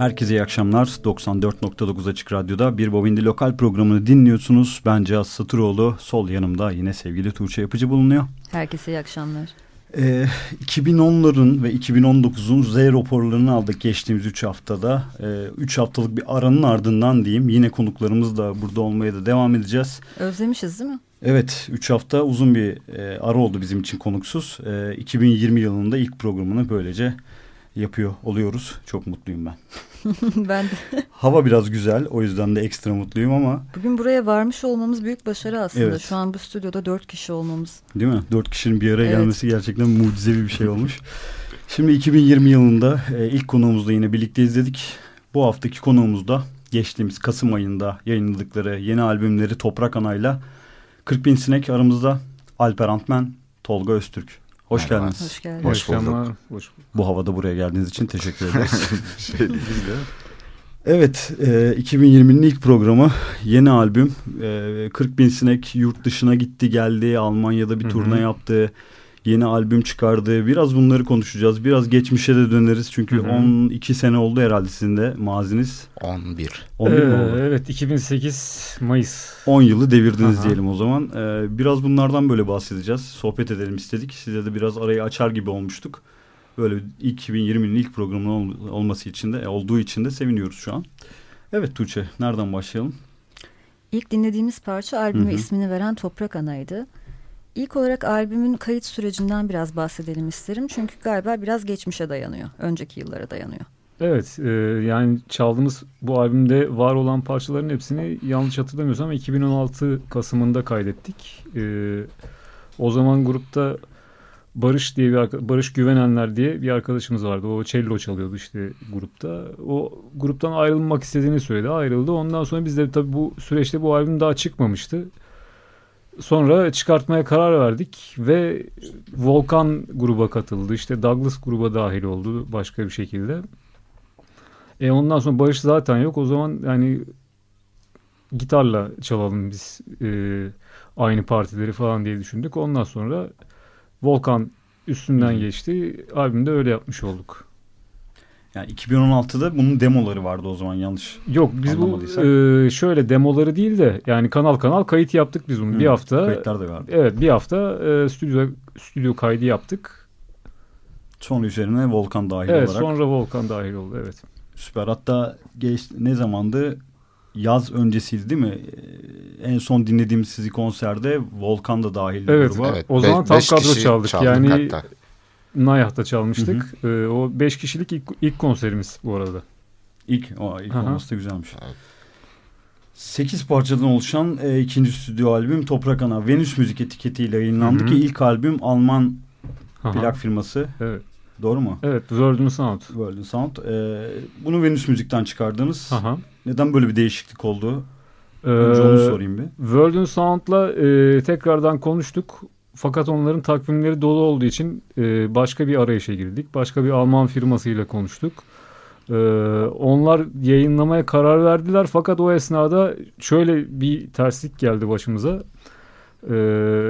Herkese iyi akşamlar. 94.9 Açık Radyo'da bir Bobindi Lokal programını dinliyorsunuz. Ben Cihaz Satıroğlu. Sol yanımda yine sevgili Tuğçe Yapıcı bulunuyor. Herkese iyi akşamlar. Ee, 2010'ların ve 2019'un Z raporlarını aldık geçtiğimiz 3 haftada. 3 ee, haftalık bir aranın ardından diyeyim. Yine konuklarımız da burada olmaya da devam edeceğiz. Özlemişiz değil mi? Evet 3 hafta uzun bir e, ara oldu bizim için konuksuz. E, 2020 yılında ilk programını böylece yapıyor oluyoruz. Çok mutluyum ben. ben de. Hava biraz güzel o yüzden de ekstra mutluyum ama. Bugün buraya varmış olmamız büyük başarı aslında. Evet. Şu an bu stüdyoda dört kişi olmamız. Değil mi? Dört kişinin bir araya evet. gelmesi gerçekten mucizevi bir şey olmuş. Şimdi 2020 yılında e, ilk konuğumuzla yine birlikte izledik. Bu haftaki konuğumuzda geçtiğimiz Kasım ayında yayınladıkları yeni albümleri Toprak Ana'yla 40 bin sinek aramızda Alper Antmen, Tolga Öztürk. Hoş Merhaba. geldiniz. Hoş geldiniz. Hoş bulduk. Hoş Bu havada buraya geldiğiniz için teşekkür ederiz. şey değil de. Evet, e, 2020'nin ilk programı yeni albüm. E, 40 bin sinek yurt dışına gitti geldi. Almanya'da bir turne yaptı yeni albüm çıkardı. Biraz bunları konuşacağız. Biraz geçmişe de döneriz. Çünkü Hı -hı. 12 sene oldu herhalde sizin de maziniz. 11. 11 ee, oldu? Evet 2008 Mayıs. 10 yılı devirdiniz Aha. diyelim o zaman. Ee, biraz bunlardan böyle bahsedeceğiz. Sohbet edelim istedik. Size de biraz arayı açar gibi olmuştuk. Böyle 2020'nin ilk programının olması için de olduğu için de seviniyoruz şu an. Evet Tuğçe nereden başlayalım? İlk dinlediğimiz parça albüme ismini veren Toprak Ana'ydı. İlk olarak albümün kayıt sürecinden biraz bahsedelim isterim. Çünkü galiba biraz geçmişe dayanıyor. Önceki yıllara dayanıyor. Evet e, yani çaldığımız bu albümde var olan parçaların hepsini yanlış hatırlamıyorsam 2016 Kasım'ında kaydettik. E, o zaman grupta Barış diye bir Barış Güvenenler diye bir arkadaşımız vardı. O cello çalıyordu işte grupta. O gruptan ayrılmak istediğini söyledi. Ayrıldı. Ondan sonra biz de tabii bu süreçte bu albüm daha çıkmamıştı. Sonra çıkartmaya karar verdik ve Volkan gruba katıldı. İşte Douglas gruba dahil oldu başka bir şekilde. E ondan sonra Barış zaten yok. O zaman yani gitarla çalalım biz e, aynı partileri falan diye düşündük. Ondan sonra Volkan üstünden geçti. Albümde öyle yapmış olduk. Yani 2016'da bunun demoları vardı o zaman yanlış Yok biz bu e, şöyle demoları değil de yani kanal kanal kayıt yaptık biz bunu. Hı, bir hafta. Kayıtlar da vardı. Evet bir hafta e, stüdyo stüdyo kaydı yaptık. Sonra üzerine Volkan dahil evet, olarak. Evet sonra Volkan dahil oldu evet. Süper hatta geç, ne zamandı yaz öncesiydi değil mi? En son dinlediğim sizi konserde Volkan da dahil evet, gruba. Evet. O zaman tam kadro çaldık. Yani hatta. Nayah'ta çalmıştık. Hı hı. E, o beş kişilik ilk, ilk konserimiz bu arada. İlk, o, ilk olması da güzelmiş. Sekiz parçadan oluşan e, ikinci stüdyo albüm Toprak Ana Venüs Müzik etiketiyle yayınlandı hı hı. ki ilk albüm Alman Aha. plak firması. Evet. Doğru mu? Evet, World Sound. World Sound. Ee, bunu Venüs Müzik'ten çıkardınız. Aha. Neden böyle bir değişiklik oldu? Önce ee, onu sorayım bir. World Sound'la e, tekrardan konuştuk. Fakat onların takvimleri dolu olduğu için e, başka bir arayışa girdik. Başka bir Alman firmasıyla konuştuk. E, onlar yayınlamaya karar verdiler. Fakat o esnada şöyle bir terslik geldi başımıza. E,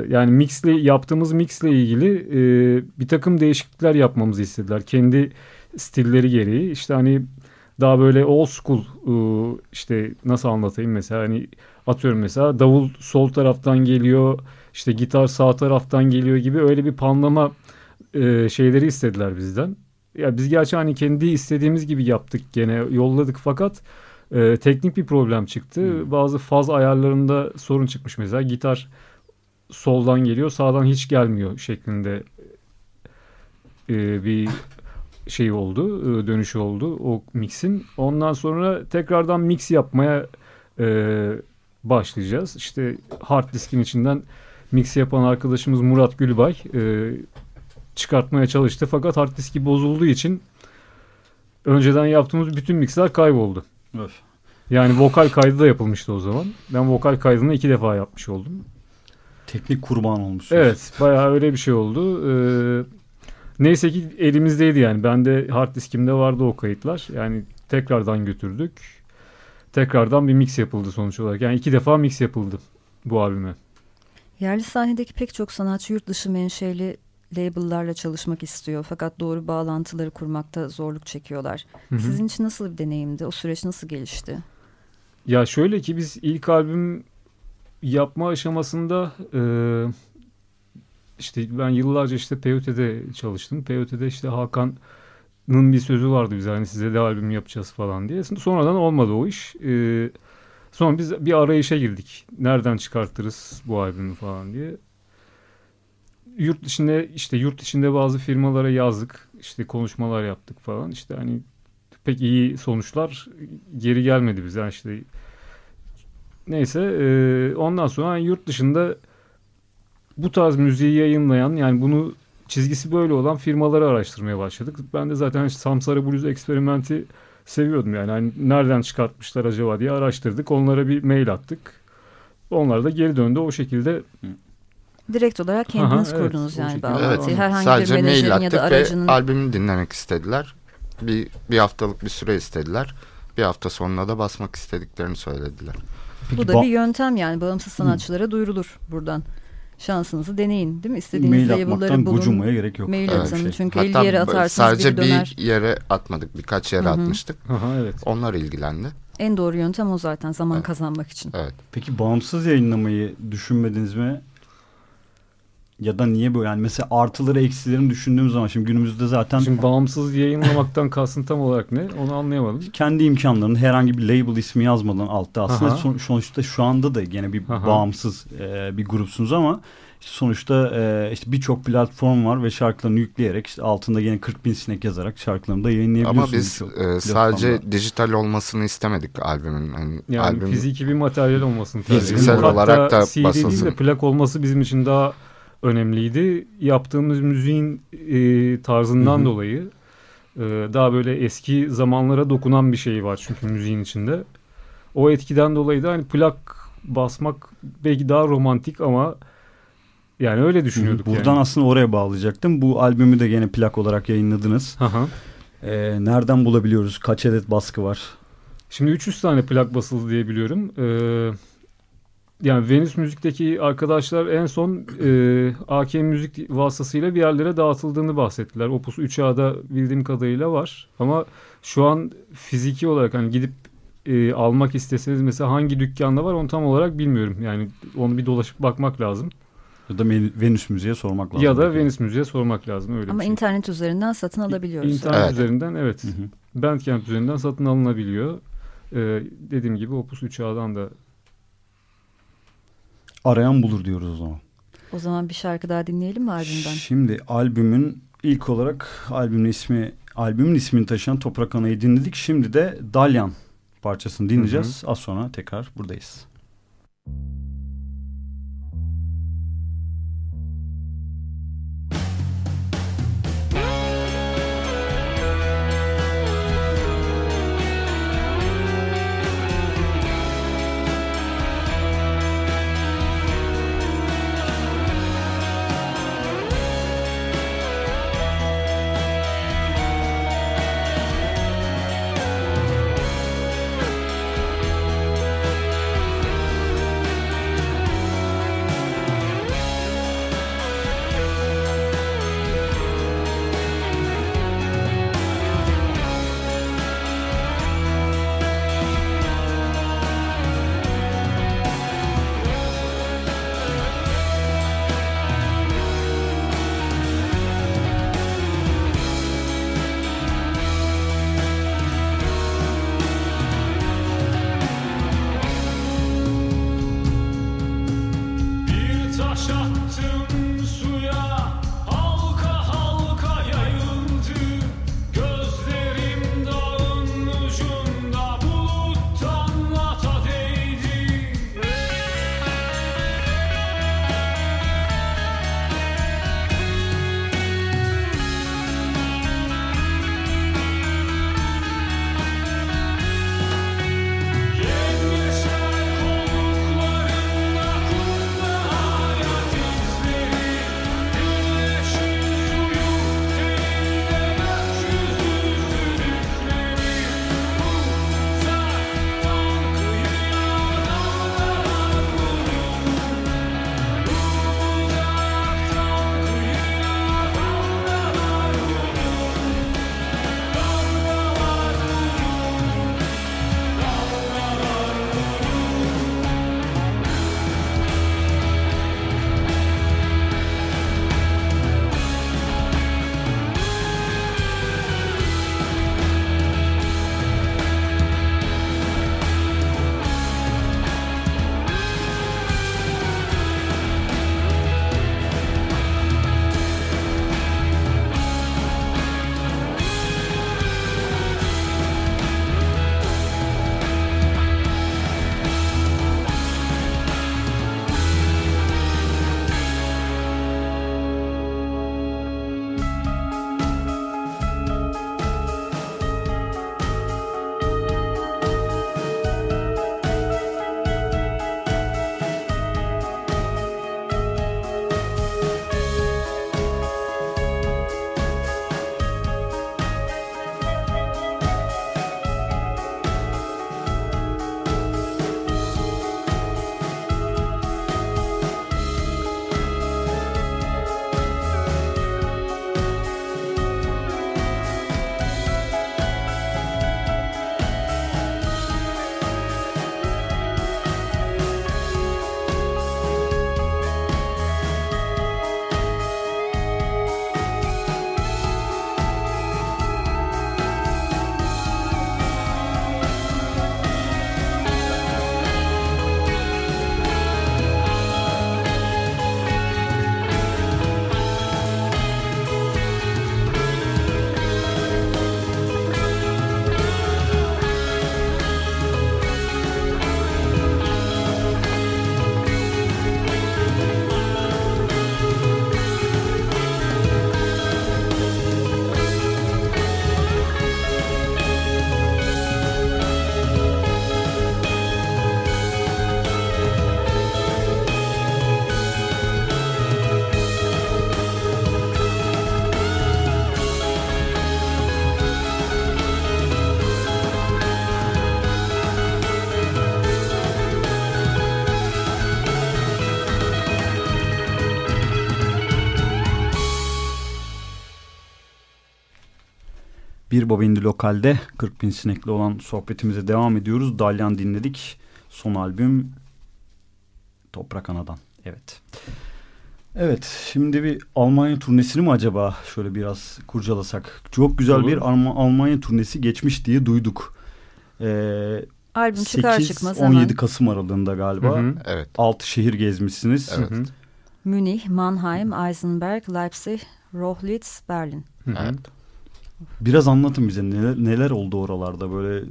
yani mixle yaptığımız mixle ilgili e, bir takım değişiklikler yapmamızı istediler. Kendi stilleri gereği. İşte hani daha böyle old school e, işte nasıl anlatayım mesela hani atıyorum mesela davul sol taraftan geliyor işte gitar sağ taraftan geliyor gibi öyle bir panlama e, şeyleri istediler bizden. Ya biz gerçi hani kendi istediğimiz gibi yaptık gene yolladık fakat e, teknik bir problem çıktı. Hmm. Bazı faz ayarlarında sorun çıkmış mesela gitar soldan geliyor sağdan hiç gelmiyor şeklinde e, bir şey oldu e, dönüşü oldu o mixin. Ondan sonra tekrardan mix yapmaya e, başlayacağız. İşte hard diskin içinden mix yapan arkadaşımız Murat Gülbay e, çıkartmaya çalıştı. Fakat hard diski bozulduğu için önceden yaptığımız bütün mixler kayboldu. Öf. Yani vokal kaydı da yapılmıştı o zaman. Ben vokal kaydını iki defa yapmış oldum. Teknik kurban olmuş. Evet bayağı öyle bir şey oldu. Ee, neyse ki elimizdeydi yani. Ben de hard diskimde vardı o kayıtlar. Yani tekrardan götürdük. Tekrardan bir mix yapıldı sonuç olarak. Yani iki defa mix yapıldı bu albüme. Yerli sahnedeki pek çok sanatçı yurt dışı menşeli label'larla çalışmak istiyor fakat doğru bağlantıları kurmakta zorluk çekiyorlar. Hı hı. Sizin için nasıl bir deneyimdi? O süreç nasıl gelişti? Ya şöyle ki biz ilk albüm yapma aşamasında e, işte ben yıllarca işte PYT'de çalıştım. PYT'de işte Hakan'ın bir sözü vardı bize hani size de albüm yapacağız falan diye. Sonradan olmadı o iş. E, sonra biz bir arayışa girdik. Nereden çıkartırız bu albümü falan diye. Yurt dışında işte yurt içinde bazı firmalara yazdık. İşte konuşmalar yaptık falan. İşte hani pek iyi sonuçlar geri gelmedi bize. Yani işte neyse e, ondan sonra hani yurt dışında bu tarz müziği yayınlayan yani bunu çizgisi böyle olan firmaları araştırmaya başladık. Ben de zaten Samsara Blues eksperimenti seviyordum yani. Hani nereden çıkartmışlar acaba diye araştırdık. Onlara bir mail attık. Onlar da geri döndü o şekilde. Direkt olarak kendiniz Aha, kurdunuz evet, yani bağlantıyı. Evet, Herhangi sadece bir mail attık ya da aracının... ve albümü dinlemek istediler. Bir, bir haftalık bir süre istediler. Bir hafta sonra da basmak istediklerini söylediler. Peki, Bu da bir yöntem yani bağımsız sanatçılara Hı. duyurulur buradan şansınızı deneyin değil mi? İstediğiniz mail label'ları bulun. gocunmaya gerek yok. Mail evet. atın şey. çünkü Hatta 50 yere atarsınız sadece bir yere atmadık birkaç yere Hı -hı. atmıştık. Aha, evet. Onlar ilgilendi. En doğru yöntem o zaten zaman evet. kazanmak için. Evet. Peki bağımsız yayınlamayı düşünmediniz mi? Ya da niye böyle yani mesela artıları eksilerini düşündüğüm zaman şimdi günümüzde zaten... Şimdi bağımsız yayınlamaktan kastın tam olarak ne? Onu anlayamadım. Kendi imkanlarını herhangi bir label ismi yazmadan altta aslında son, sonuçta şu anda da gene bir Aha. bağımsız e, bir grupsunuz ama işte sonuçta e, işte birçok platform var ve şarkılarını yükleyerek işte altında yine 40 bin sinek yazarak şarkılarını da yayınlayabiliyorsunuz. Ama biz e, sadece dijital olmasını istemedik albümün. Yani, yani albüm, fiziki bir materyal olmasını Fiziksel olarak da CD basılsın. değil de plak olması bizim için daha önemliydi. Yaptığımız müziğin e, tarzından Hı -hı. dolayı e, daha böyle eski zamanlara dokunan bir şey var çünkü müziğin içinde. O etkiden dolayı da hani plak basmak belki daha romantik ama yani öyle düşünüyorduk. Buradan yani. aslında oraya bağlayacaktım. Bu albümü de gene plak olarak yayınladınız. Aha. Ee, nereden bulabiliyoruz? Kaç adet baskı var? Şimdi 300 tane plak basıldı diye biliyorum. Ee, yani Venüs Müzik'teki arkadaşlar en son e, AK Müzik vasıtasıyla bir yerlere dağıtıldığını bahsettiler. Opus 3A'da bildiğim kadarıyla var. Ama şu an fiziki olarak hani gidip e, almak isteseniz mesela hangi dükkanda var onu tam olarak bilmiyorum. Yani onu bir dolaşıp bakmak lazım. Ya da Venüs Müziğe sormak lazım. Ya da Venüs Müziğe sormak lazım öyle Ama şey. internet üzerinden satın alabiliyoruz. İnternet evet. üzerinden evet. Hı hı. Bandcamp üzerinden satın alınabiliyor. Ee, dediğim gibi Opus 3A'dan da arayan bulur diyoruz o zaman. O zaman bir şarkı daha dinleyelim mi albümden? Şimdi albümün ilk olarak albümün ismi albümün ismini taşıyan Toprak Ana'yı dinledik. Şimdi de Dalyan parçasını dinleyeceğiz. Hı hı. Az sonra tekrar buradayız. Müzik İndi Lokal'de 40 bin sinekli olan sohbetimize devam ediyoruz. Dalyan dinledik. Son albüm Toprak Anadan. Evet. Evet şimdi bir Almanya turnesini mi acaba şöyle biraz kurcalasak? Çok güzel Olur. bir Alm Almanya turnesi geçmiş diye duyduk. Ee, Albüm çıkar çıkmaz 17 Kasım aralığında galiba. Hı hı. Evet. 6 şehir gezmişsiniz. Evet. Hı hı. Münih, Mannheim, Eisenberg, Leipzig, Rohlitz, Berlin. Hı hı. Evet. Biraz anlatın bize neler, neler oldu oralarda böyle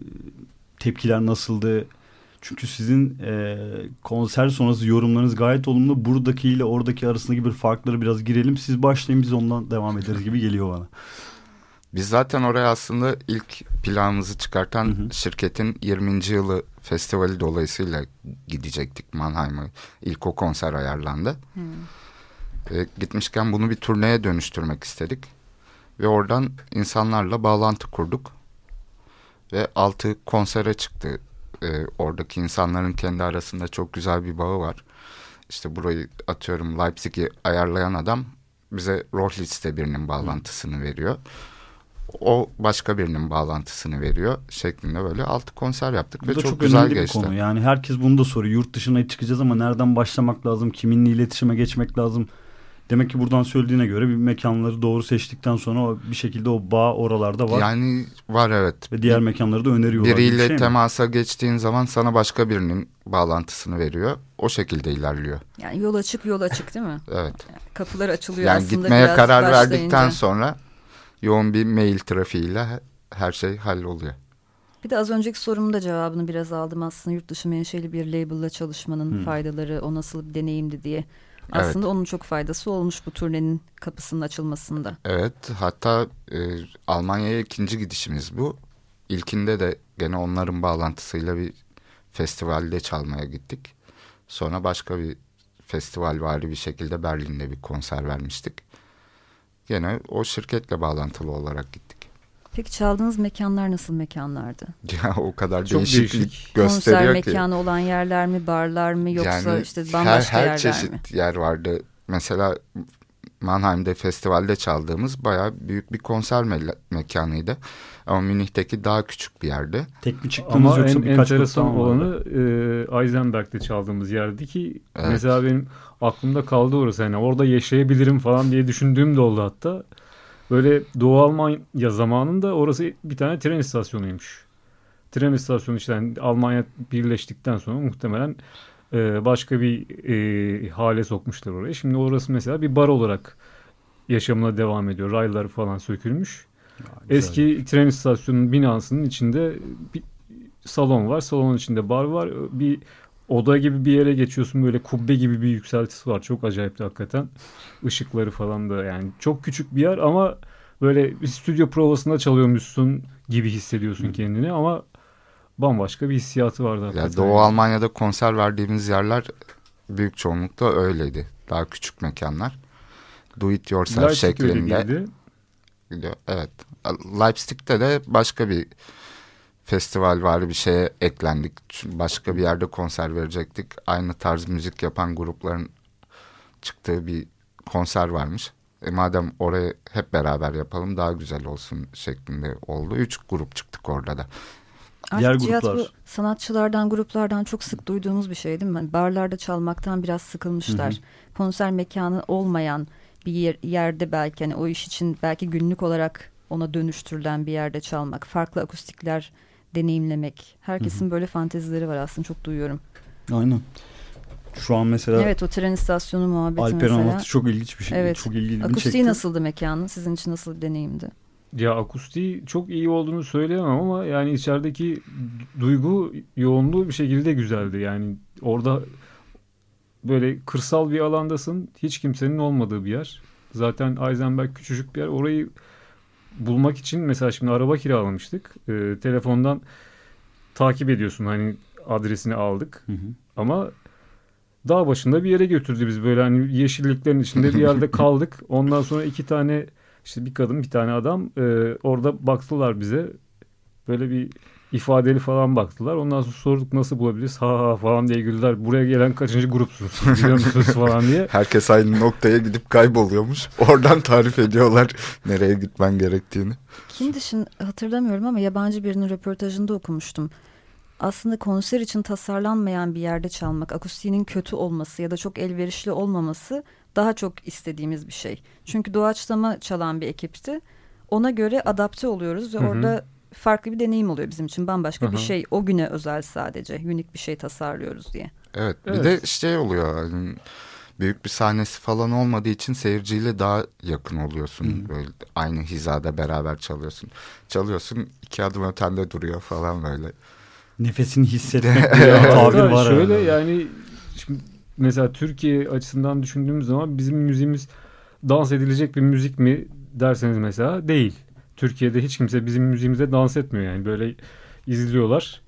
tepkiler nasıldı? Çünkü sizin e, konser sonrası yorumlarınız gayet olumlu. Buradaki ile oradaki arasındaki bir farkları biraz girelim. Siz başlayın biz ondan devam ederiz gibi geliyor bana. Biz zaten oraya aslında ilk planımızı çıkartan hı hı. şirketin 20. yılı festivali dolayısıyla gidecektik Mannheim'a. İlk o konser ayarlandı. Hı. E, gitmişken bunu bir turneye dönüştürmek istedik. Ve oradan insanlarla bağlantı kurduk. Ve altı konsere çıktı. E, oradaki insanların kendi arasında çok güzel bir bağı var. İşte burayı atıyorum Leipzig'i ayarlayan adam bize Rohlitz'te birinin bağlantısını veriyor. O başka birinin bağlantısını veriyor şeklinde böyle altı konser yaptık Bu ve çok, çok güzel geçti. Bir konu. Yani herkes bunu da soruyor. Yurt dışına çıkacağız ama nereden başlamak lazım? Kiminle iletişime geçmek lazım? Demek ki buradan söylediğine göre bir mekanları doğru seçtikten sonra bir şekilde o bağ oralarda var. Yani var evet. Ve diğer mekanları da öneriyorlar. Biriyle şey temasa mi? geçtiğin zaman sana başka birinin bağlantısını veriyor. O şekilde ilerliyor. Yani yol açık yol açık değil mi? evet. Kapılar açılıyor yani aslında. Gitmeye karar başlayınca. verdikten sonra yoğun bir mail trafiğiyle her şey halloluyor. Bir de az önceki sorumun da cevabını biraz aldım aslında yurt dışı menşeli bir label'la çalışmanın hmm. faydaları o nasıl bir deneyimdi diye. Aslında evet. onun çok faydası olmuş bu turnenin kapısının açılmasında. Evet hatta e, Almanya'ya ikinci gidişimiz bu. İlkinde de gene onların bağlantısıyla bir festivalde çalmaya gittik. Sonra başka bir festival vari bir şekilde Berlin'de bir konser vermiştik. Gene o şirketle bağlantılı olarak gittik. Peki çaldığınız mekanlar nasıl mekanlardı? Ya o kadar Çok değişiklik değişik. gösteriyor Konser ki. mekanı olan yerler mi, barlar mı yoksa yani işte bambaşka her, her yerler çeşit mi? yer vardı. Mesela Mannheim'de festivalde çaldığımız bayağı büyük bir konser me mekanıydı. Ama Münih'teki daha küçük bir yerde. Tek mi çıktınız Ama yoksa en birkaç enteresan olanı e, Eisenberg'de çaldığımız yerdi ki evet. mesela benim aklımda kaldı orası. Yani orada yaşayabilirim falan diye düşündüğüm de oldu hatta. Böyle Doğu Almanya zamanında orası bir tane tren istasyonuymuş. Tren istasyonu işte yani Almanya birleştikten sonra muhtemelen e, başka bir e, hale sokmuşlar orayı. Şimdi orası mesela bir bar olarak yaşamına devam ediyor. Raylar falan sökülmüş. Ya, Eski tren istasyonunun binasının içinde bir salon var. Salonun içinde bar var. Bir oda gibi bir yere geçiyorsun böyle kubbe gibi bir yükseltisi var. Çok acayip hakikaten. Işıkları falan da yani çok küçük bir yer ama böyle bir stüdyo provasında çalıyormuşsun gibi hissediyorsun kendini ama bambaşka bir hissiyatı vardı hakikaten. Ya Doğu Almanya'da konser verdiğimiz yerler büyük çoğunlukla öyleydi. Daha küçük mekanlar. Do it yourself Leipzig şeklinde. Evet. Leipzig'te de başka bir festival var bir şeye eklendik. Başka bir yerde konser verecektik. Aynı tarz müzik yapan grupların çıktığı bir konser varmış. E madem oraya hep beraber yapalım daha güzel olsun şeklinde oldu. Üç grup çıktık orada da. Artık Diğer gruplar. bu sanatçılardan, gruplardan çok sık duyduğumuz bir şey değil mi? Hani barlarda çalmaktan biraz sıkılmışlar. Hı hı. Konser mekanı olmayan bir yer, yerde belki hani o iş için belki günlük olarak ona dönüştürülen bir yerde çalmak. Farklı akustikler deneyimlemek. Herkesin hı hı. böyle fantezileri var aslında çok duyuyorum. Aynen. Şu an mesela Evet o tren istasyonu muhabbeti Alper mesela. anlattı çok ilginç bir şey. Evet. Çok ilginç Akustiği çekti. nasıldı mekanın? Sizin için nasıl bir deneyimdi? Ya akustiği çok iyi olduğunu söyleyemem ama yani içerideki duygu yoğunluğu bir şekilde güzeldi. Yani orada böyle kırsal bir alandasın. Hiç kimsenin olmadığı bir yer. Zaten Eisenberg küçücük bir yer. Orayı bulmak için mesela şimdi araba kiralamıştık. Ee, telefondan takip ediyorsun hani adresini aldık. Hı hı. Ama dağ başında bir yere götürdü biz böyle hani yeşilliklerin içinde bir yerde kaldık. Ondan sonra iki tane işte bir kadın bir tane adam e, orada baktılar bize. Böyle bir ifadeli falan baktılar. Ondan sonra sorduk nasıl bulabiliriz? Ha ha falan diye güldüler. Buraya gelen kaçıncı grupsunuz biliyor musunuz falan diye. Herkes aynı noktaya gidip kayboluyormuş. Oradan tarif ediyorlar nereye gitmen gerektiğini. Kim dışın hatırlamıyorum ama yabancı birinin röportajında okumuştum. Aslında konser için tasarlanmayan bir yerde çalmak, akustiğinin kötü olması ya da çok elverişli olmaması daha çok istediğimiz bir şey. Çünkü doğaçlama çalan bir ekipti. Ona göre adapte oluyoruz ve Hı -hı. orada farklı bir deneyim oluyor bizim için. Bambaşka Hı -hı. bir şey. O güne özel sadece. Unik bir şey tasarlıyoruz diye. Evet. Bir evet. de şey oluyor. Hani büyük bir sahnesi falan olmadığı için seyirciyle daha yakın oluyorsun. Hı. Böyle aynı hizada beraber çalıyorsun. Çalıyorsun iki adım ötende duruyor falan böyle. Nefesini hissetmek tabir var. Şöyle yani şimdi mesela Türkiye açısından düşündüğümüz zaman bizim müziğimiz dans edilecek bir müzik mi derseniz mesela değil. Türkiye'de hiç kimse bizim müziğimize dans etmiyor yani böyle izliyorlar.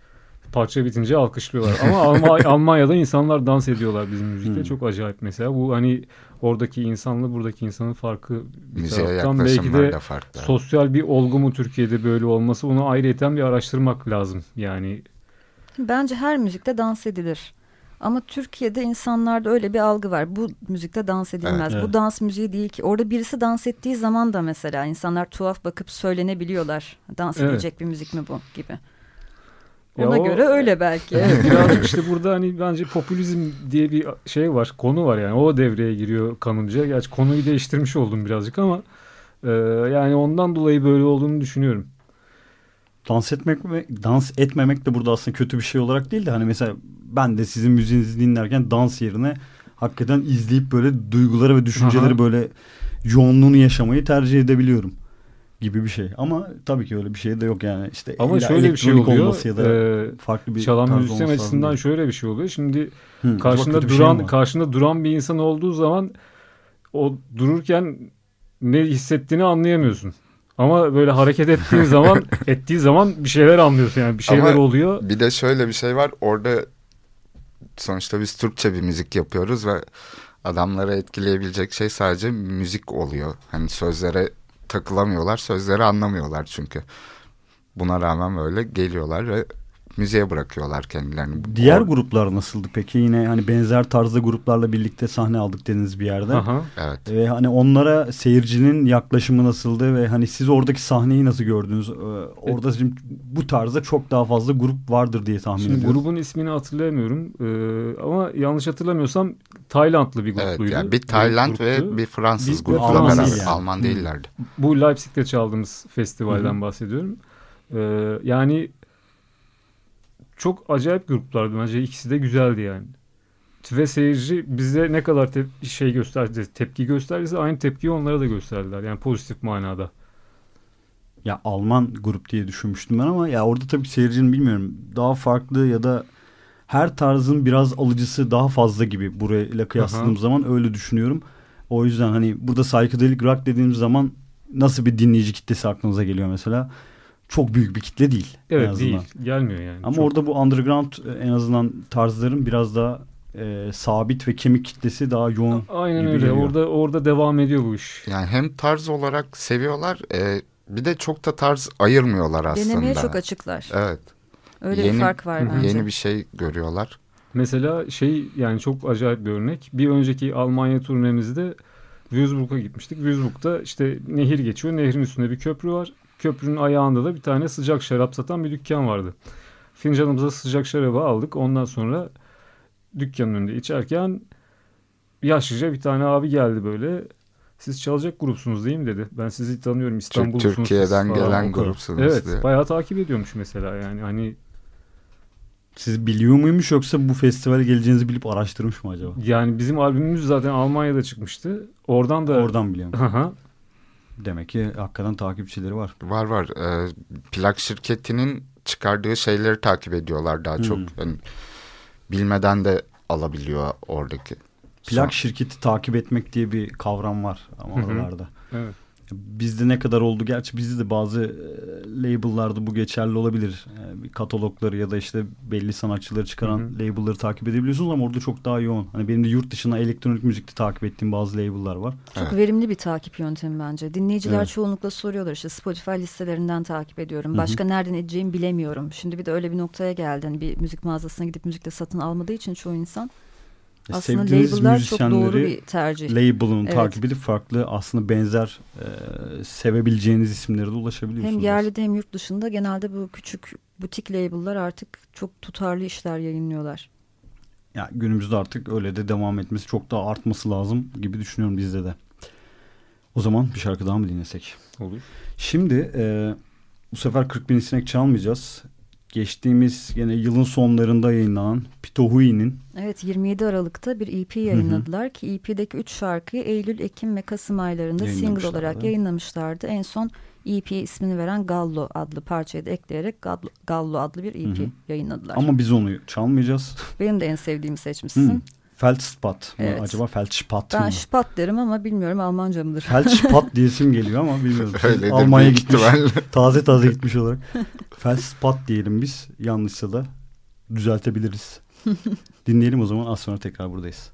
Parça bitince alkışlıyorlar. Ama Alm Almanya'da insanlar dans ediyorlar bizim müzikte. Hmm. Çok acayip mesela. Bu hani oradaki insanla buradaki insanın farkı bir Müziğe taraftan belki de farklı. sosyal bir olgu mu Türkiye'de böyle olması onu ayrıyeten bir araştırmak lazım. Yani Bence her müzikte dans edilir. Ama Türkiye'de insanlarda öyle bir algı var. Bu müzikte dans edilmez. Evet, Bu dans müziği değil ki. Orada birisi dans ettiği zaman da mesela insanlar tuhaf bakıp söylenebiliyorlar. Dans evet. edilecek bir müzik mi bu gibi. Ona o, göre öyle belki. Evet, birazcık işte burada hani bence popülizm diye bir şey var, konu var yani. O devreye giriyor kanunca. Gerçi konuyu değiştirmiş oldum birazcık ama e, yani ondan dolayı böyle olduğunu düşünüyorum dans etmek ve dans etmemek de burada aslında kötü bir şey olarak değil de hani mesela ben de sizin müziğinizi dinlerken dans yerine hakikaten izleyip böyle duyguları ve düşünceleri Aha. böyle yoğunluğunu yaşamayı tercih edebiliyorum gibi bir şey. Ama tabii ki öyle bir şey de yok yani. işte Ama şöyle bir şey oluyor. Ya da e, farklı bir çalan müzisyen açısından şöyle bir şey oluyor. Şimdi Hı, karşında duran şey karşında duran bir insan olduğu zaman o dururken ne hissettiğini anlayamıyorsun. Ama böyle hareket ettiğin zaman ettiği zaman bir şeyler anlıyorsun yani bir şeyler Ama oluyor. Bir de şöyle bir şey var orada sonuçta biz Türkçe bir müzik yapıyoruz ve adamları etkileyebilecek şey sadece müzik oluyor. Hani sözlere takılamıyorlar sözleri anlamıyorlar çünkü. Buna rağmen böyle geliyorlar ve müziğe bırakıyorlar kendilerini. Diğer o... gruplar nasıldı peki? Yine hani benzer tarzda gruplarla birlikte sahne aldık dediniz bir yerde. Aha. Evet. Ve hani onlara seyircinin yaklaşımı nasıldı ve hani siz oradaki sahneyi nasıl gördünüz? Ee, orada şimdi bu tarzda çok daha fazla grup vardır diye tahmin şimdi ediyorum. Grubun ismini hatırlayamıyorum ee, ama yanlış hatırlamıyorsam Taylandlı bir grupluydu. Evet, yani bir Tayland bir ve bir Fransız bir, grupla Alman beraber. Yani. Alman değillerdi. Bu Leipzig'te çaldığımız festivalden Hı-hı. bahsediyorum. Ee, yani çok acayip gruplardı bence. ikisi de güzeldi yani. Ve seyirci bize ne kadar te şey gösterdi, tepki gösterdiyse aynı tepkiyi onlara da gösterdiler. Yani pozitif manada. Ya Alman grup diye düşünmüştüm ben ama ya orada tabii seyircinin bilmiyorum daha farklı ya da her tarzın biraz alıcısı daha fazla gibi burayla kıyasladığım Aha. zaman öyle düşünüyorum. O yüzden hani burada psychedelic rock dediğimiz zaman nasıl bir dinleyici kitlesi aklınıza geliyor mesela? Çok büyük bir kitle değil. Evet değil. Gelmiyor yani. Ama çok... orada bu underground e, en azından tarzların biraz daha e, sabit ve kemik kitlesi daha yoğun. Aynen öyle. Geliyor. Orada orada devam ediyor bu iş. Yani hem tarz olarak seviyorlar, e, bir de çok da tarz ayırmıyorlar aslında. Denemeye çok açıklar. Evet. Öyle yeni, bir fark var bence. Yeni bir şey görüyorlar. Mesela şey yani çok acayip bir örnek. Bir önceki Almanya turnemizde Würzburg'a gitmiştik. Würzburg'da işte nehir geçiyor. Nehrin üstünde bir köprü var. Köprünün ayağında da bir tane sıcak şarap satan bir dükkan vardı. Fincanımıza sıcak şarabı aldık. Ondan sonra dükkanın önünde içerken yaşlıca bir tane abi geldi böyle. Siz çalacak grupsunuz değil mi dedi. Ben sizi tanıyorum İstanbul'sunuz. Türkiye'den gelen grupsunuz Evet diye. bayağı takip ediyormuş mesela yani hani. Siz biliyor muymuş yoksa bu festivale geleceğinizi bilip araştırmış mı acaba? Yani bizim albümümüz zaten Almanya'da çıkmıştı. Oradan da. Oradan biliyorum. Demek ki hakikaten takipçileri var. Var var. Ee, plak şirketinin çıkardığı şeyleri takip ediyorlar daha hmm. çok. Yani bilmeden de alabiliyor oradaki. Plak Son... şirketi takip etmek diye bir kavram var ama oralarda. Evet. Bizde ne kadar oldu? Gerçi bizde de bazı e, label'larda bu geçerli olabilir. E, katalogları ya da işte belli sanatçıları çıkaran hı hı. label'ları takip edebiliyorsunuz ama orada çok daha yoğun. Hani benim de yurt dışına elektronik müzikte takip ettiğim bazı label'lar var. Çok evet. verimli bir takip yöntemi bence. Dinleyiciler evet. çoğunlukla soruyorlar işte Spotify listelerinden takip ediyorum. Başka hı hı. nereden edeceğimi bilemiyorum. Şimdi bir de öyle bir noktaya geldin. Bir müzik mağazasına gidip müzikte satın almadığı için çoğu insan aslında label'lar çok doğru bir tercih. Label'ını evet. takip edip farklı aslında benzer e, sevebileceğiniz isimlere de ulaşabiliyorsunuz. Hem yerli hem yurt dışında genelde bu küçük butik label'lar artık çok tutarlı işler yayınlıyorlar. Ya yani günümüzde artık öyle de devam etmesi çok daha artması lazım gibi düşünüyorum bizde de. O zaman bir şarkı daha mı dinlesek? Olur. Şimdi e, bu sefer 40 bin sinek çalmayacağız geçtiğimiz yine yılın sonlarında yayınlanan Pitohui'nin Evet 27 Aralık'ta bir EP yayınladılar hı hı. ki EP'deki 3 şarkıyı Eylül, Ekim ve Kasım aylarında single olarak yayınlamışlardı. En son EP ismini veren Gallo adlı parçayı da ekleyerek Gallo, Gallo adlı bir EP hı hı. yayınladılar. Ama biz onu çalmayacağız. Benim de en sevdiğimi seçmişsin. Hı. Feldspat mı? Evet. Acaba Feldspat mı? Ben Spat derim ama bilmiyorum Almanca mıdır? Feldspat diyesim geliyor ama bilmiyorum. Almanya gitmiş. taze taze gitmiş olarak. Feldspat diyelim biz. Yanlışsa da düzeltebiliriz. Dinleyelim o zaman az sonra tekrar buradayız.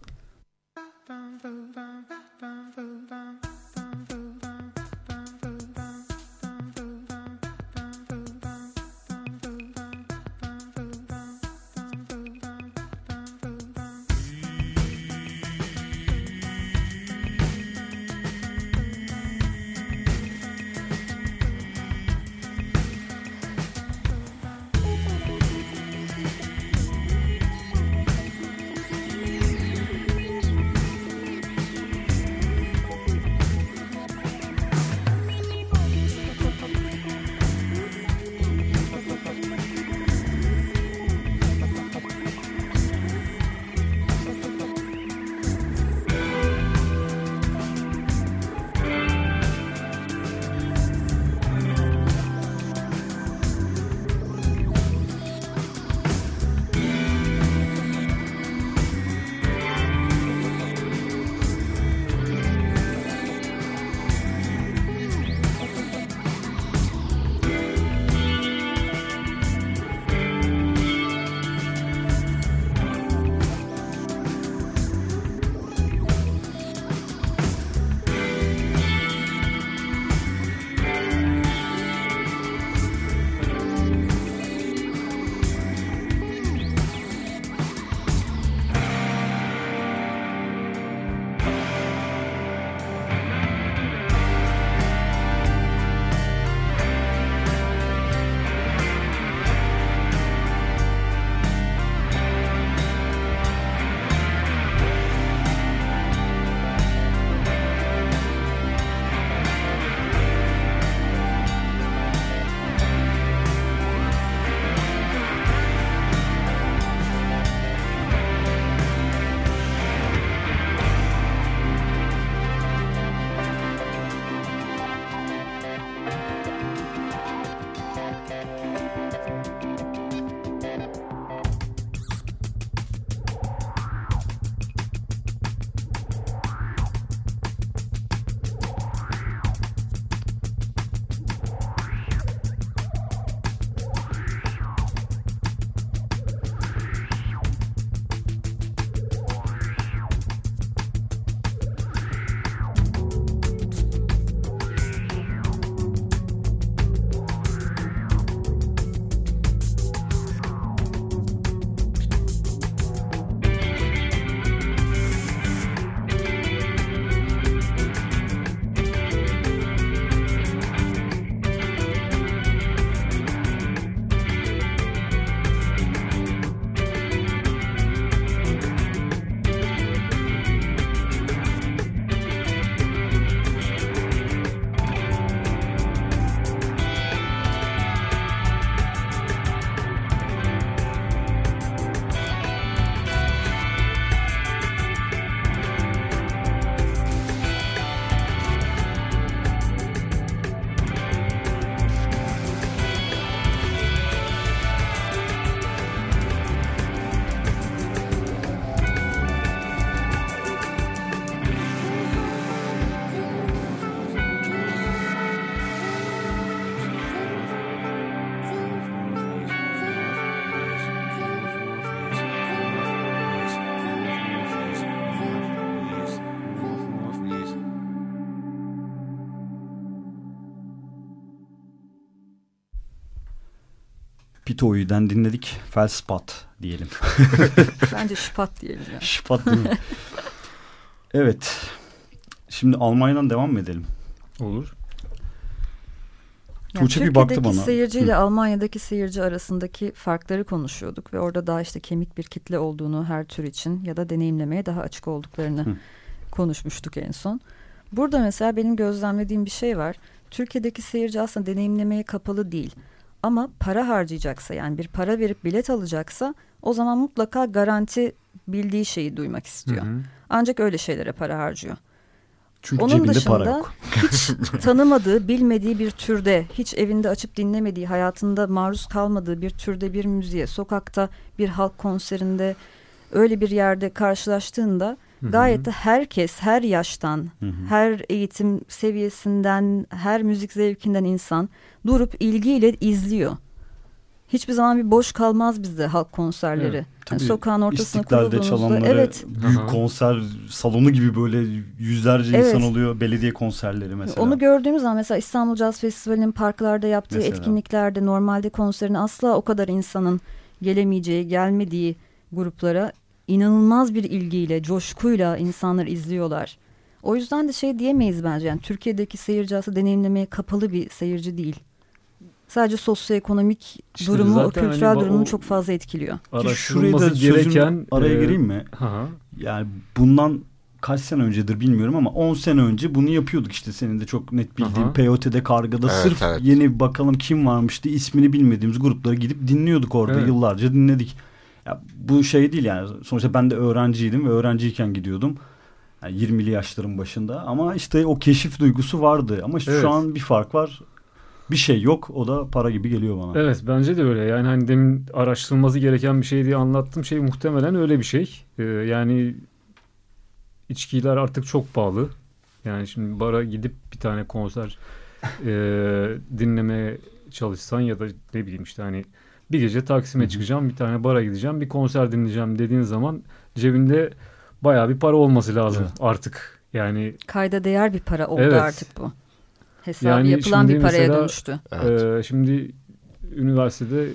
Pitoy'den dinledik. Felspot diyelim. Bence şpat diyelim. Yani. Şpat değil mi? evet. Şimdi Almanya'dan devam mı edelim? Olur. Yani Tuğçe bir baktı bana. seyirci ile Almanya'daki seyirci arasındaki farkları konuşuyorduk ve orada daha işte kemik bir kitle olduğunu her tür için ya da deneyimlemeye daha açık olduklarını Hı. konuşmuştuk en son. Burada mesela benim gözlemlediğim bir şey var. Türkiye'deki seyirci aslında deneyimlemeye kapalı değil. Ama para harcayacaksa yani bir para verip bilet alacaksa o zaman mutlaka garanti bildiği şeyi duymak istiyor. Hı hı. Ancak öyle şeylere para harcıyor. Çünkü Onun dışında hiç tanımadığı, bilmediği bir türde, hiç evinde açıp dinlemediği, hayatında maruz kalmadığı bir türde bir müziğe, sokakta bir halk konserinde öyle bir yerde karşılaştığında. Gayet de herkes, her yaştan, Hı-hı. her eğitim seviyesinden, her müzik zevkinden insan durup ilgiyle izliyor hiçbir zaman bir boş kalmaz bizde halk konserleri. Evet, yani sokağın ortasına kurulduğumuzda evet. büyük Aha. konser salonu gibi böyle yüzlerce evet. insan oluyor belediye konserleri mesela. Onu gördüğümüz zaman mesela İstanbul Jazz Festivali'nin parklarda yaptığı mesela. etkinliklerde normalde konserin asla o kadar insanın gelemeyeceği, gelmediği gruplara inanılmaz bir ilgiyle, coşkuyla insanlar izliyorlar. O yüzden de şey diyemeyiz bence yani Türkiye'deki seyirci aslında deneyimlemeye kapalı bir seyirci değil sadece sosyoekonomik işte durumu, o kültürel hani, durumunu çok fazla etkiliyor. Şurayı da gereken araya e, gireyim mi? Aha. Yani bundan kaç sene öncedir bilmiyorum ama 10 sene önce bunu yapıyorduk işte senin de çok net bildiğin POT'de Karga'da evet, sırf evet. yeni bakalım kim varmış diye ismini bilmediğimiz grupları gidip dinliyorduk orada evet. yıllarca dinledik. Ya bu şey değil yani sonuçta ben de öğrenciydim ve öğrenciyken gidiyordum. Yani 20'li yaşların başında ama işte o keşif duygusu vardı ama evet. şu an bir fark var bir şey yok. O da para gibi geliyor bana. Evet bence de öyle. Yani hani demin araştırılması gereken bir şey diye anlattığım şey muhtemelen öyle bir şey. Ee, yani içkiler artık çok pahalı. Yani şimdi bara gidip bir tane konser e, dinlemeye çalışsan ya da ne bileyim işte hani bir gece Taksim'e çıkacağım, bir tane bara gideceğim, bir konser dinleyeceğim dediğin zaman cebinde baya bir para olması lazım evet. artık. Yani kayda değer bir para oldu evet. artık bu hesabı yani yapılan bir paraya mesela, dönüştü. Evet. E, şimdi üniversitede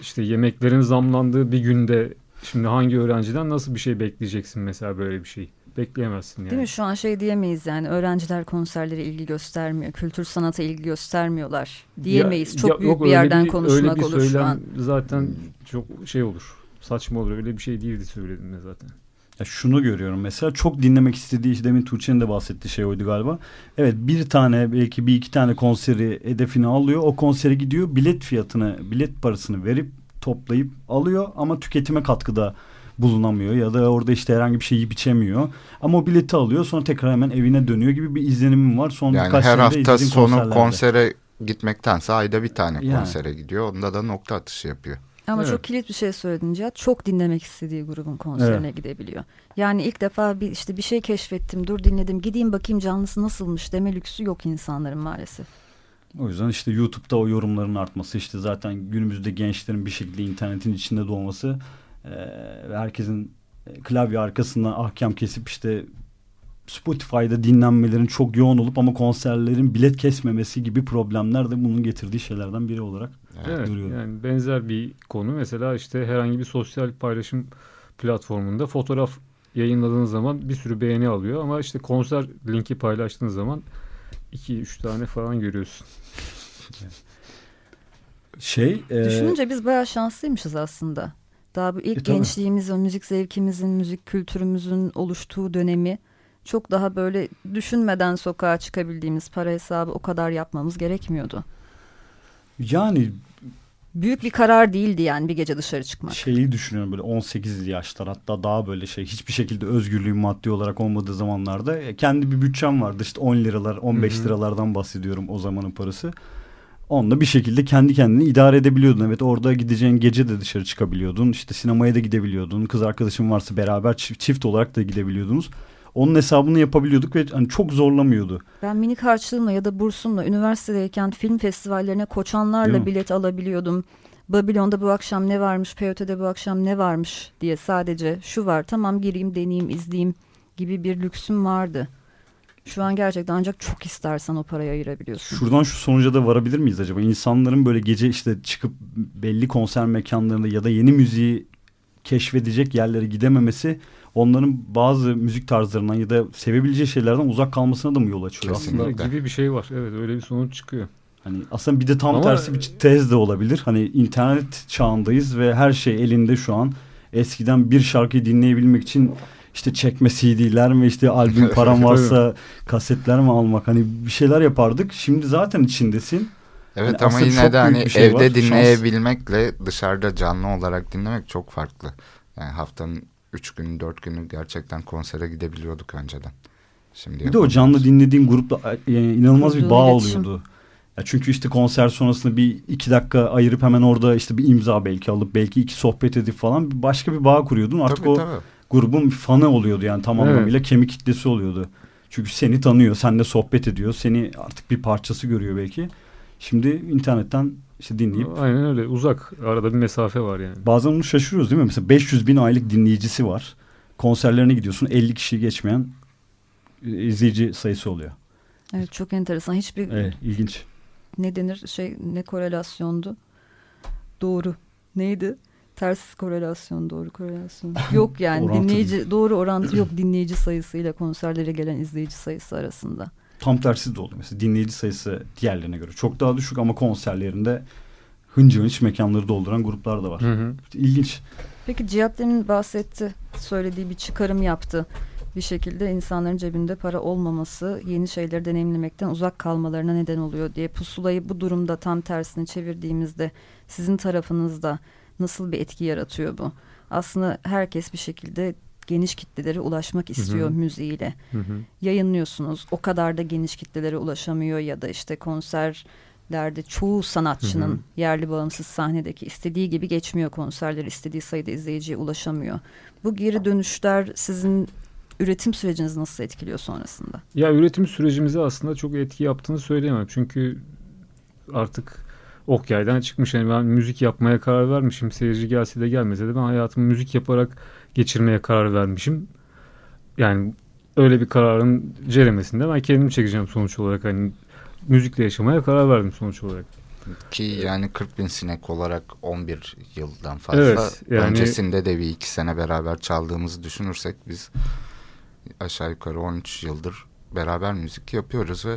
işte yemeklerin zamlandığı bir günde şimdi hangi öğrenciden nasıl bir şey bekleyeceksin mesela böyle bir şey? Bekleyemezsin yani. Değil mi? Şu an şey diyemeyiz yani öğrenciler konserlere ilgi göstermiyor. Kültür sanata ilgi göstermiyorlar diyemeyiz. Ya, çok ya, büyük yok, bir yerden bir, konuşmak öyle bir olur şu an. Zaten çok şey olur. Saçma olur. Öyle bir şey değildi söylediğinde zaten. Ya şunu görüyorum mesela çok dinlemek istediği işte demin Tuğçe'nin de bahsettiği şey oydu galiba. Evet bir tane belki bir iki tane konseri hedefini alıyor. O konsere gidiyor bilet fiyatını bilet parasını verip toplayıp alıyor ama tüketime katkıda bulunamıyor ya da orada işte herhangi bir şey yiyip içemiyor. Ama o bileti alıyor sonra tekrar hemen evine dönüyor gibi bir izlenimim var. Son yani her hafta sonu konsere gitmektense ayda bir tane yani. konsere gidiyor. Onda da nokta atışı yapıyor. Ama evet. çok kilit bir şey söyledin Cihat. Çok dinlemek istediği grubun konserine evet. gidebiliyor. Yani ilk defa bir işte bir şey keşfettim, dur dinledim, gideyim bakayım canlısı nasılmış deme lüksü yok insanların maalesef. O yüzden işte YouTube'da o yorumların artması işte zaten günümüzde gençlerin bir şekilde internetin içinde doğması ve herkesin klavye arkasından ahkam kesip işte Spotify'da dinlenmelerin çok yoğun olup ama konserlerin bilet kesmemesi gibi problemler de bunun getirdiği şeylerden biri olarak evet, görüyorum. Yani benzer bir konu mesela işte herhangi bir sosyal paylaşım platformunda fotoğraf yayınladığınız zaman bir sürü beğeni alıyor ama işte konser linki paylaştığınız zaman iki üç tane falan görüyorsun. şey e... düşününce biz bayağı şanslıymışız aslında. Daha bu ilk e, gençliğimiz, o müzik zevkimizin, müzik kültürümüzün oluştuğu dönemi çok daha böyle düşünmeden sokağa çıkabildiğimiz para hesabı o kadar yapmamız gerekmiyordu. Yani büyük bir karar değildi yani bir gece dışarı çıkmak. Şeyi düşünüyorum böyle 18 yaşlar hatta daha böyle şey hiçbir şekilde özgürlüğün maddi olarak olmadığı zamanlarda e, kendi bir bütçem vardı işte 10 liralar 15 Hı-hı. liralardan bahsediyorum o zamanın parası. Onunla bir şekilde kendi kendini idare edebiliyordun. Evet orada gideceğin gece de dışarı çıkabiliyordun. İşte sinemaya da gidebiliyordun. Kız arkadaşın varsa beraber çift olarak da gidebiliyordunuz onun hesabını yapabiliyorduk ve hani çok zorlamıyordu. Ben minik harçlığımla ya da bursumla üniversitedeyken film festivallerine koçanlarla bilet alabiliyordum. Babilon'da bu akşam ne varmış, Peyote'de bu akşam ne varmış diye sadece şu var tamam gireyim deneyeyim izleyeyim gibi bir lüksüm vardı. Şu an gerçekten ancak çok istersen o parayı ayırabiliyorsun. Şuradan şu sonuca da varabilir miyiz acaba? İnsanların böyle gece işte çıkıp belli konser mekanlarında ya da yeni müziği keşfedecek yerlere gidememesi onların bazı müzik tarzlarından ya da sevebileceği şeylerden uzak kalmasına da mı yol açıyor Kesinlikle. aslında? Gibi bir şey var. Evet öyle bir sonuç çıkıyor. Hani aslında bir de tam Ama, tersi bir tez de olabilir. Hani internet çağındayız ve her şey elinde şu an. Eskiden bir şarkıyı dinleyebilmek için işte çekme CD'ler mi işte albüm param varsa kasetler mi almak hani bir şeyler yapardık. Şimdi zaten içindesin. Evet yani ama yine de hani şey evde var, dinleyebilmekle şans. dışarıda canlı olarak dinlemek çok farklı. Yani haftanın üç günü dört günü gerçekten konsere gidebiliyorduk önceden. Şimdi bir de o canlı dinlediğin grupla yani inanılmaz bir bağ oluyordu. Ya çünkü işte konser sonrasında bir iki dakika ayırıp hemen orada işte bir imza belki alıp belki iki sohbet edip falan başka bir bağ kuruyordun. Artık tabii, o tabii. Grubun fanı oluyordu yani tam evet. anlamıyla kemik kitlesi oluyordu. Çünkü seni tanıyor, seninle sohbet ediyor, seni artık bir parçası görüyor belki. Şimdi internetten işte dinleyip. Aynen öyle uzak arada bir mesafe var yani. Bazen bunu şaşırıyoruz değil mi? Mesela 500 bin aylık dinleyicisi var. Konserlerine gidiyorsun 50 kişi geçmeyen izleyici sayısı oluyor. Evet çok enteresan. Hiçbir evet, ilginç. Ne denir şey ne korelasyondu? Doğru. Neydi? Ters korelasyon, doğru korelasyon. Yok yani dinleyici doğru orantı yok dinleyici sayısıyla konserlere gelen izleyici sayısı arasında. Tam tersi de oldu. Mesela dinleyici sayısı diğerlerine göre çok daha düşük ama konserlerinde hıncı hınç mekanları dolduran gruplar da var. Hı hı. İlginç. Peki Cihat demin bahsetti. Söylediği bir çıkarım yaptı. Bir şekilde insanların cebinde para olmaması yeni şeyleri deneyimlemekten uzak kalmalarına neden oluyor diye. Pusulayı bu durumda tam tersine çevirdiğimizde sizin tarafınızda nasıl bir etki yaratıyor bu? Aslında herkes bir şekilde geniş kitlelere ulaşmak istiyor hı hı. müziğiyle. Hı hı. Yayınlıyorsunuz. O kadar da geniş kitlelere ulaşamıyor ya da işte konserlerde çoğu sanatçının hı hı. yerli bağımsız sahnedeki istediği gibi geçmiyor konserler. istediği sayıda izleyiciye ulaşamıyor. Bu geri dönüşler sizin üretim sürecinizi nasıl etkiliyor sonrasında? Ya üretim sürecimizi aslında çok etki yaptığını söyleyemem. Çünkü artık ok yaydan çıkmış. Yani ben müzik yapmaya karar vermişim. Seyirci gelse de gelmese de ben hayatımı müzik yaparak geçirmeye karar vermişim. Yani öyle bir kararın ceremesinde ben kendim çekeceğim sonuç olarak. Hani müzikle yaşamaya karar verdim sonuç olarak. Ki yani 40 bin sinek olarak 11 yıldan fazla. Evet, yani... Öncesinde de bir iki sene beraber çaldığımızı düşünürsek biz aşağı yukarı 13 yıldır beraber müzik yapıyoruz ve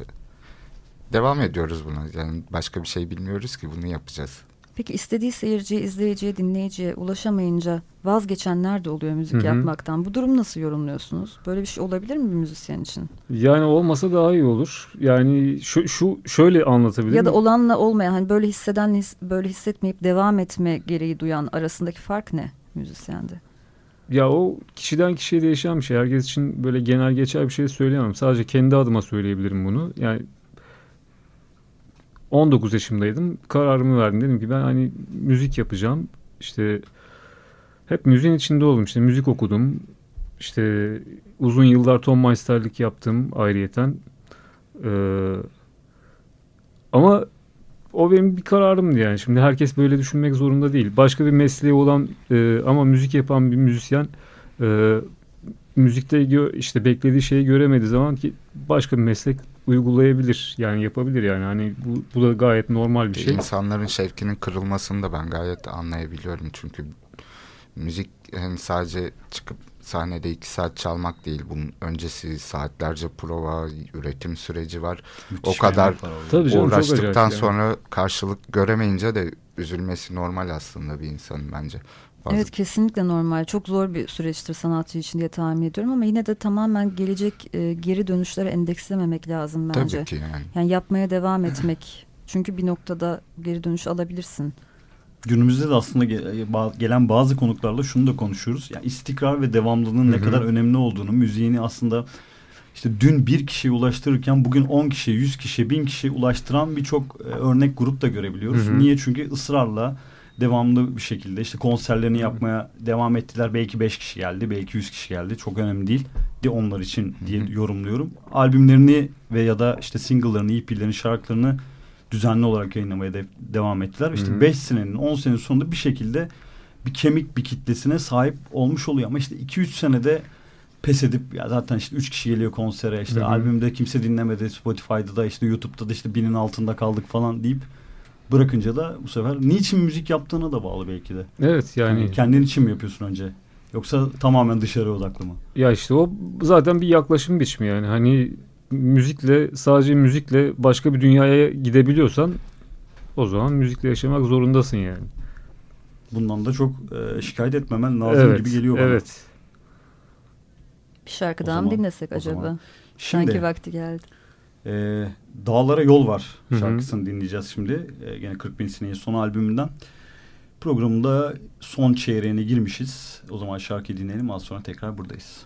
devam ediyoruz buna. Yani başka bir şey bilmiyoruz ki bunu yapacağız. Peki istediği seyirciye, izleyiciye, dinleyiciye ulaşamayınca vazgeçenler de oluyor müzik Hı-hı. yapmaktan. Bu durum nasıl yorumluyorsunuz? Böyle bir şey olabilir mi bir müzisyen için? Yani olmasa daha iyi olur. Yani şu, şu şöyle anlatabilirim. Ya da olanla olmayan hani böyle hisseden böyle hissetmeyip devam etme gereği duyan arasındaki fark ne müzisyende? Ya o kişiden kişiye değişen bir şey. Herkes için böyle genel geçer bir şey söyleyemem. Sadece kendi adıma söyleyebilirim bunu. Yani 19 yaşımdaydım. Kararımı verdim. Dedim ki ben hani müzik yapacağım. İşte hep müziğin içinde oldum. İşte müzik okudum. İşte uzun yıllar Tom Meister'lik yaptım ayrıyeten. Ee, ama o benim bir kararımdı yani. Şimdi herkes böyle düşünmek zorunda değil. Başka bir mesleği olan e, ama müzik yapan bir müzisyen e, müzikte işte beklediği şeyi göremediği zaman ki başka bir meslek uygulayabilir. Yani yapabilir yani. Hani bu, bu da gayet normal bir şey. İnsanların şevkinin kırılmasını da ben gayet anlayabiliyorum. Çünkü müzik hani sadece çıkıp sahnede iki saat çalmak değil. Bunun öncesi saatlerce prova, üretim süreci var. Müthiş o kadar Tabii canım, uğraştıktan sonra yani. karşılık göremeyince de üzülmesi normal aslında bir insanın bence. Bazı... Evet kesinlikle normal. Çok zor bir süreçtir sanatçı için diye tahmin ediyorum ama yine de tamamen gelecek e, geri dönüşlere endekslememek lazım bence. Tabii ki yani. Yani yapmaya devam etmek. Çünkü bir noktada geri dönüş alabilirsin. Günümüzde de aslında gelen bazı konuklarla şunu da konuşuyoruz. Yani istikrar ve devamlılığın ne kadar önemli olduğunu, müziğini aslında işte dün bir kişiye ulaştırırken bugün 10 kişi, 100 kişi, 1000 kişiye ulaştıran birçok e, örnek grup da görebiliyoruz. Hı hı. Niye? Çünkü ısrarla devamlı bir şekilde işte konserlerini yapmaya devam ettiler. Belki 5 kişi geldi, belki 100 kişi geldi. Çok önemli değil. De onlar için diye yorumluyorum. Albümlerini ve ya da işte single'larını, EP'lerini, şarkılarını düzenli olarak yayınlamaya de devam ettiler. İşte 5 senenin, 10 senenin sonunda bir şekilde bir kemik bir kitlesine sahip olmuş oluyor. Ama işte 2-3 senede pes edip ya zaten işte üç kişi geliyor konsere işte Hı-hı. albümde kimse dinlemedi Spotify'da da işte YouTube'da da işte binin altında kaldık falan deyip bırakınca da bu sefer niçin müzik yaptığına da bağlı belki de. Evet yani. yani kendin için mi yapıyorsun önce? Yoksa tamamen dışarı odaklı mı? Ya işte o zaten bir yaklaşım biçimi yani. Hani müzikle sadece müzikle başka bir dünyaya gidebiliyorsan o zaman müzikle yaşamak zorundasın yani. Bundan da çok e, şikayet etmemen lazım evet, gibi geliyor bana. Evet. Bir şarkı daha mı dinlesek acaba? Şimdi, Sanki vakti geldi. E, Dağlara Yol Var şarkısını Hı-hı. dinleyeceğiz şimdi. E, gene 40 bin sineğin son albümünden. Programında son çeyreğine girmişiz. O zaman şarkıyı dinleyelim. Az sonra tekrar buradayız.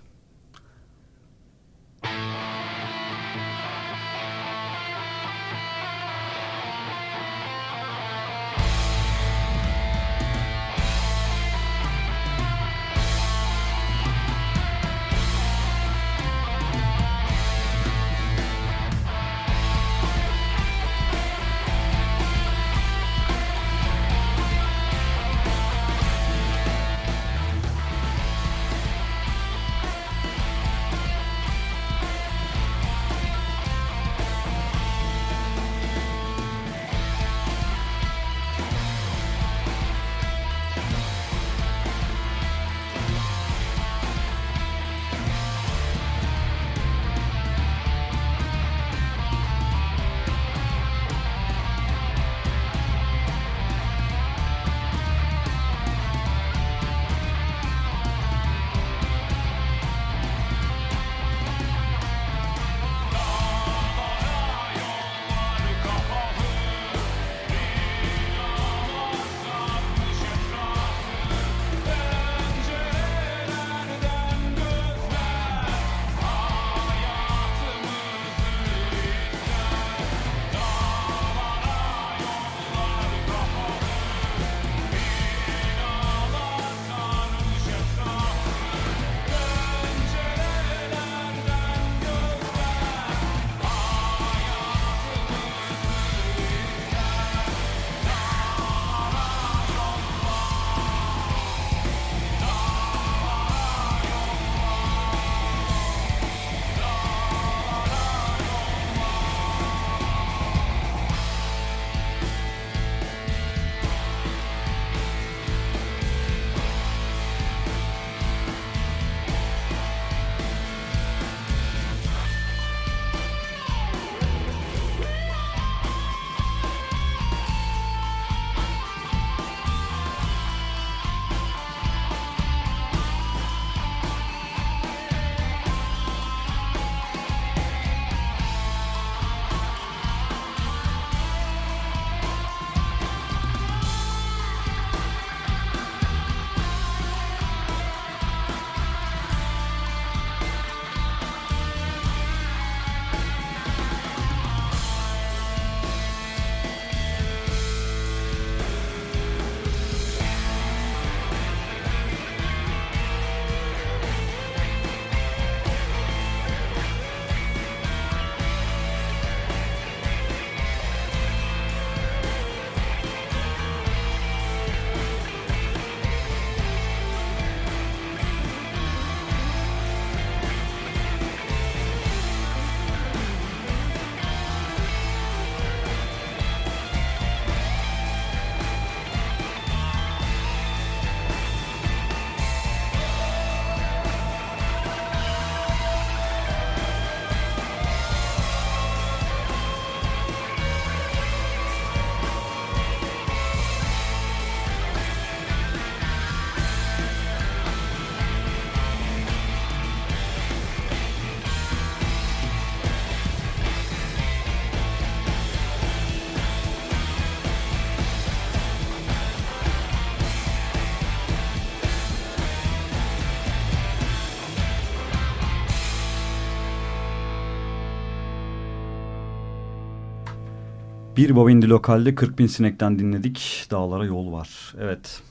Bir Bobindi Lokal'de 40 bin sinekten dinledik. Dağlara yol var. Evet.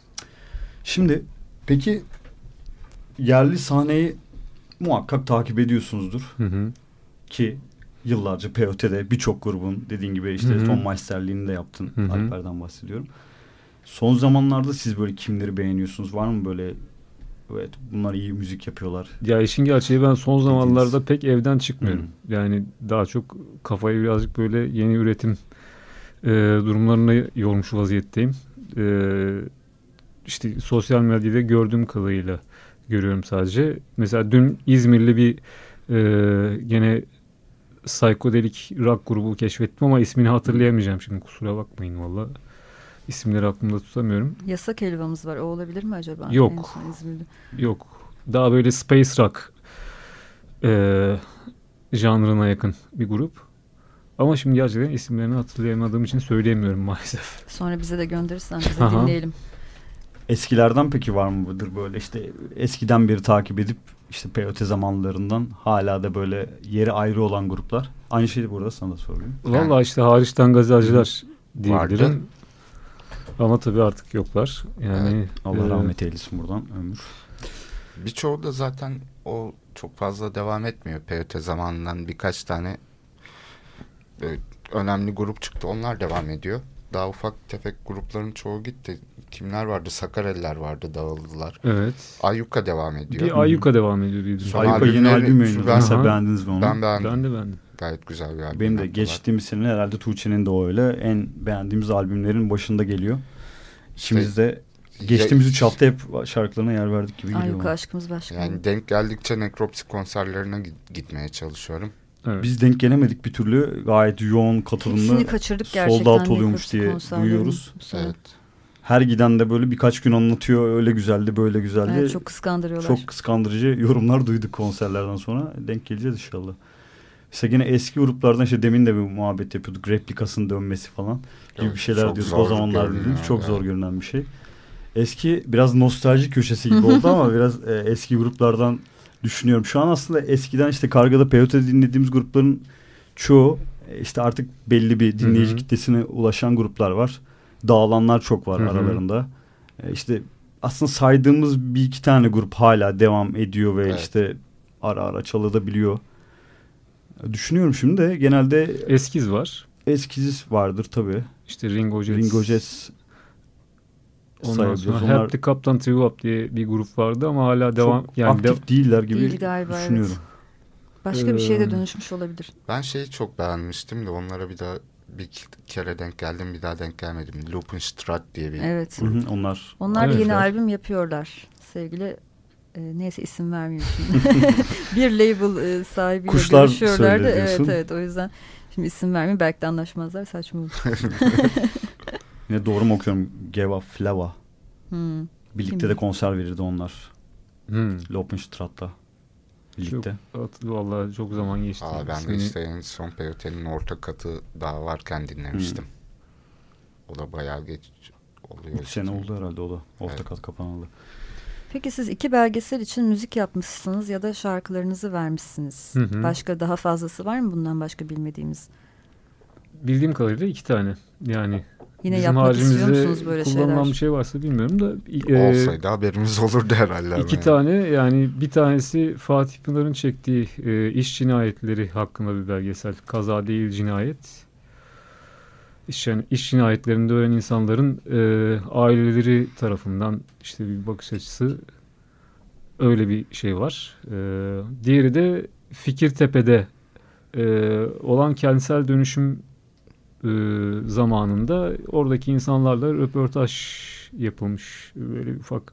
Şimdi peki yerli sahneyi muhakkak takip ediyorsunuzdur. Hı hı. Ki yıllarca POT'de birçok grubun dediğin gibi işte hı hı. son meisterliğini de yaptın. Hı hı. Alper'den bahsediyorum. Son zamanlarda siz böyle kimleri beğeniyorsunuz? Var mı böyle evet bunlar iyi müzik yapıyorlar. Ya işin gerçeği ben son zamanlarda pek evden çıkmıyorum. Hmm. Yani daha çok kafayı birazcık böyle yeni üretim e, durumlarına yormuş vaziyetteyim. E, işte sosyal medyada gördüğüm kadarıyla görüyorum sadece. Mesela dün İzmirli bir e, gene psikodelik rock grubu keşfettim ama ismini hatırlayamayacağım şimdi kusura bakmayın valla. İsimleri aklımda tutamıyorum. Yasak helvamız var. O olabilir mi acaba? Yok. Yok. Daha böyle space rock e, janrına yakın bir grup. Ama şimdi gerçekten isimlerini hatırlayamadığım için söyleyemiyorum maalesef. Sonra bize de gönderirsen bize Aha. dinleyelim. Eskilerden peki var mı budur böyle işte eskiden beri takip edip işte POT zamanlarından hala da böyle yeri ayrı olan gruplar. Aynı şeyi burada sana da sorayım. Valla işte hariçten gazelciler diyebilirim. Ama tabii artık yoklar. Yani evet. Allah e, rahmet eylesin buradan ömür. Birçoğu da zaten o çok fazla devam etmiyor. POT zamanından birkaç tane önemli grup çıktı. Onlar devam ediyor. Daha ufak tefek grupların çoğu gitti. Kimler vardı? Sakareliler vardı dağıldılar. Evet. Ayyuka devam ediyor. Bir Ayyuka devam ediyor diye düşünüyorum. Ayyuka yeni albüm yayınladı. beğendiniz mi onu? Ben beğendim. Ben de beğendim. Gayet güzel bir albüm. Benim de geçtiğimiz sene herhalde Tuğçe'nin de o öyle. En beğendiğimiz albümlerin başında geliyor. İçimizde şey, geçtiğimiz üç hafta hep şarkılarına yer verdik gibi geliyor. Ayyuka aşkımız başka. Yani denk geldikçe nekropsi konserlerine gitmeye çalışıyorum. Evet. Biz denk gelemedik bir türlü. Gayet yoğun katılımlı. Hepsini kaçırdık gerçekten. Sold out oluyormuş diye duyuyoruz. Evet. Her giden de böyle birkaç gün anlatıyor. Öyle güzeldi, böyle güzeldi. Evet, çok kıskandırıyorlar. Çok kıskandırıcı yorumlar duyduk konserlerden sonra. Denk geleceğiz inşallah. Mesela yine eski gruplardan işte demin de bir muhabbet yapıyorduk. Replikasının dönmesi falan gibi bir şeyler diyorduk. O zamanlar dediğimiz çok zor görünen bir şey. Eski biraz nostalji köşesi gibi oldu ama biraz e, eski gruplardan düşünüyorum. Şu an aslında eskiden işte Karga'da Peyote dinlediğimiz grupların çoğu e, işte artık belli bir dinleyici Hı-hı. kitlesine ulaşan gruplar var. Dağılanlar çok var Hı-hı. aralarında. E, işte aslında saydığımız bir iki tane grup hala devam ediyor ve evet. işte ara ara çalabiliyor. Düşünüyorum şimdi de genelde eskiz var. Eskiz vardır tabii. İşte Ringo Jets. Ringo Jets Ondan sonra Onlar... Help the Captain True Up diye bir grup vardı ama hala devam Çok yani aktif de... değiller gibi Değil galiba, düşünüyorum. Evet. Başka ee... bir şeye de dönüşmüş olabilir. Ben şeyi çok beğenmiştim de onlara bir daha bir kere denk geldim bir daha denk gelmedim. Lupenstraat diye bir. Evet. Hı hı, onlar. Onlar evet, yeni albüm yapıyorlar. Sevgili e, neyse isim vermiyorum şimdi. bir label e, sahibiyle Kuşlar görüşüyorlardı. Evet evet o yüzden şimdi isim vermeyeyim belki de anlaşmazlar saçma olur. Yine doğru mu okuyorum? Geva Flava. Hmm. Birlikte Kim? de konser verirdi onlar. Hmm. Lopenstrat'ta. Birlikte. Çok, vallahi çok zaman geçti. Aa, ben Seni... de işte en son Peyote'nin orta katı daha varken dinlemiştim. Hmm. O da bayağı geç oluyor. Üç sene oldu herhalde o da. Orta evet. kat kapanalı. Peki siz iki belgesel için müzik yapmışsınız ya da şarkılarınızı vermişsiniz. Hı hı. Başka daha fazlası var mı bundan başka bilmediğimiz? Bildiğim kadarıyla iki tane. Yani Yine Bizim yapmak istiyor musunuz böyle şeyler? Kullanılan bir şey varsa bilmiyorum da. E, Olsaydı haberimiz olurdu herhalde. İki yani. tane yani bir tanesi Fatih Pınar'ın çektiği e, iş cinayetleri hakkında bir belgesel. Kaza değil cinayet. İş, yani iş cinayetlerinde ölen insanların e, aileleri tarafından işte bir bakış açısı öyle bir şey var. E, diğeri de Fikirtepe'de e, olan kentsel dönüşüm e, zamanında oradaki insanlarla röportaj yapılmış. Böyle ufak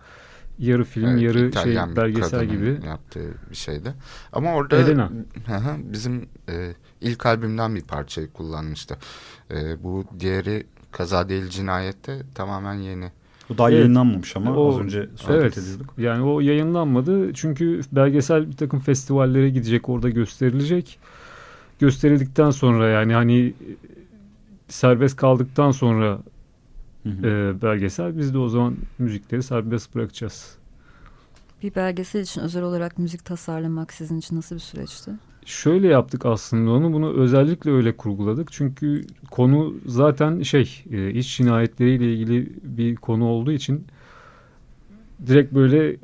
yarı film evet, yarı şey, İtalyan şey belgesel gibi. yaptığı bir şeydi. Ama orada Elena. bizim e, ilk albümden bir parçayı kullanmıştı. E, bu diğeri Kaza Değil Cinayette tamamen yeni. Bu daha evet. yayınlanmamış ama o, az önce sohbet evet, ediyorduk. Yani o yayınlanmadı çünkü belgesel bir takım festivallere gidecek orada gösterilecek. Gösterildikten sonra yani hani serbest kaldıktan sonra hı hı. E, belgesel biz de o zaman müzikleri serbest bırakacağız. Bir belgesel için özel olarak müzik tasarlamak sizin için nasıl bir süreçti? Şöyle yaptık aslında onu bunu özellikle öyle kurguladık. Çünkü konu zaten şey e, iş cinayetleriyle ilgili bir konu olduğu için direkt böyle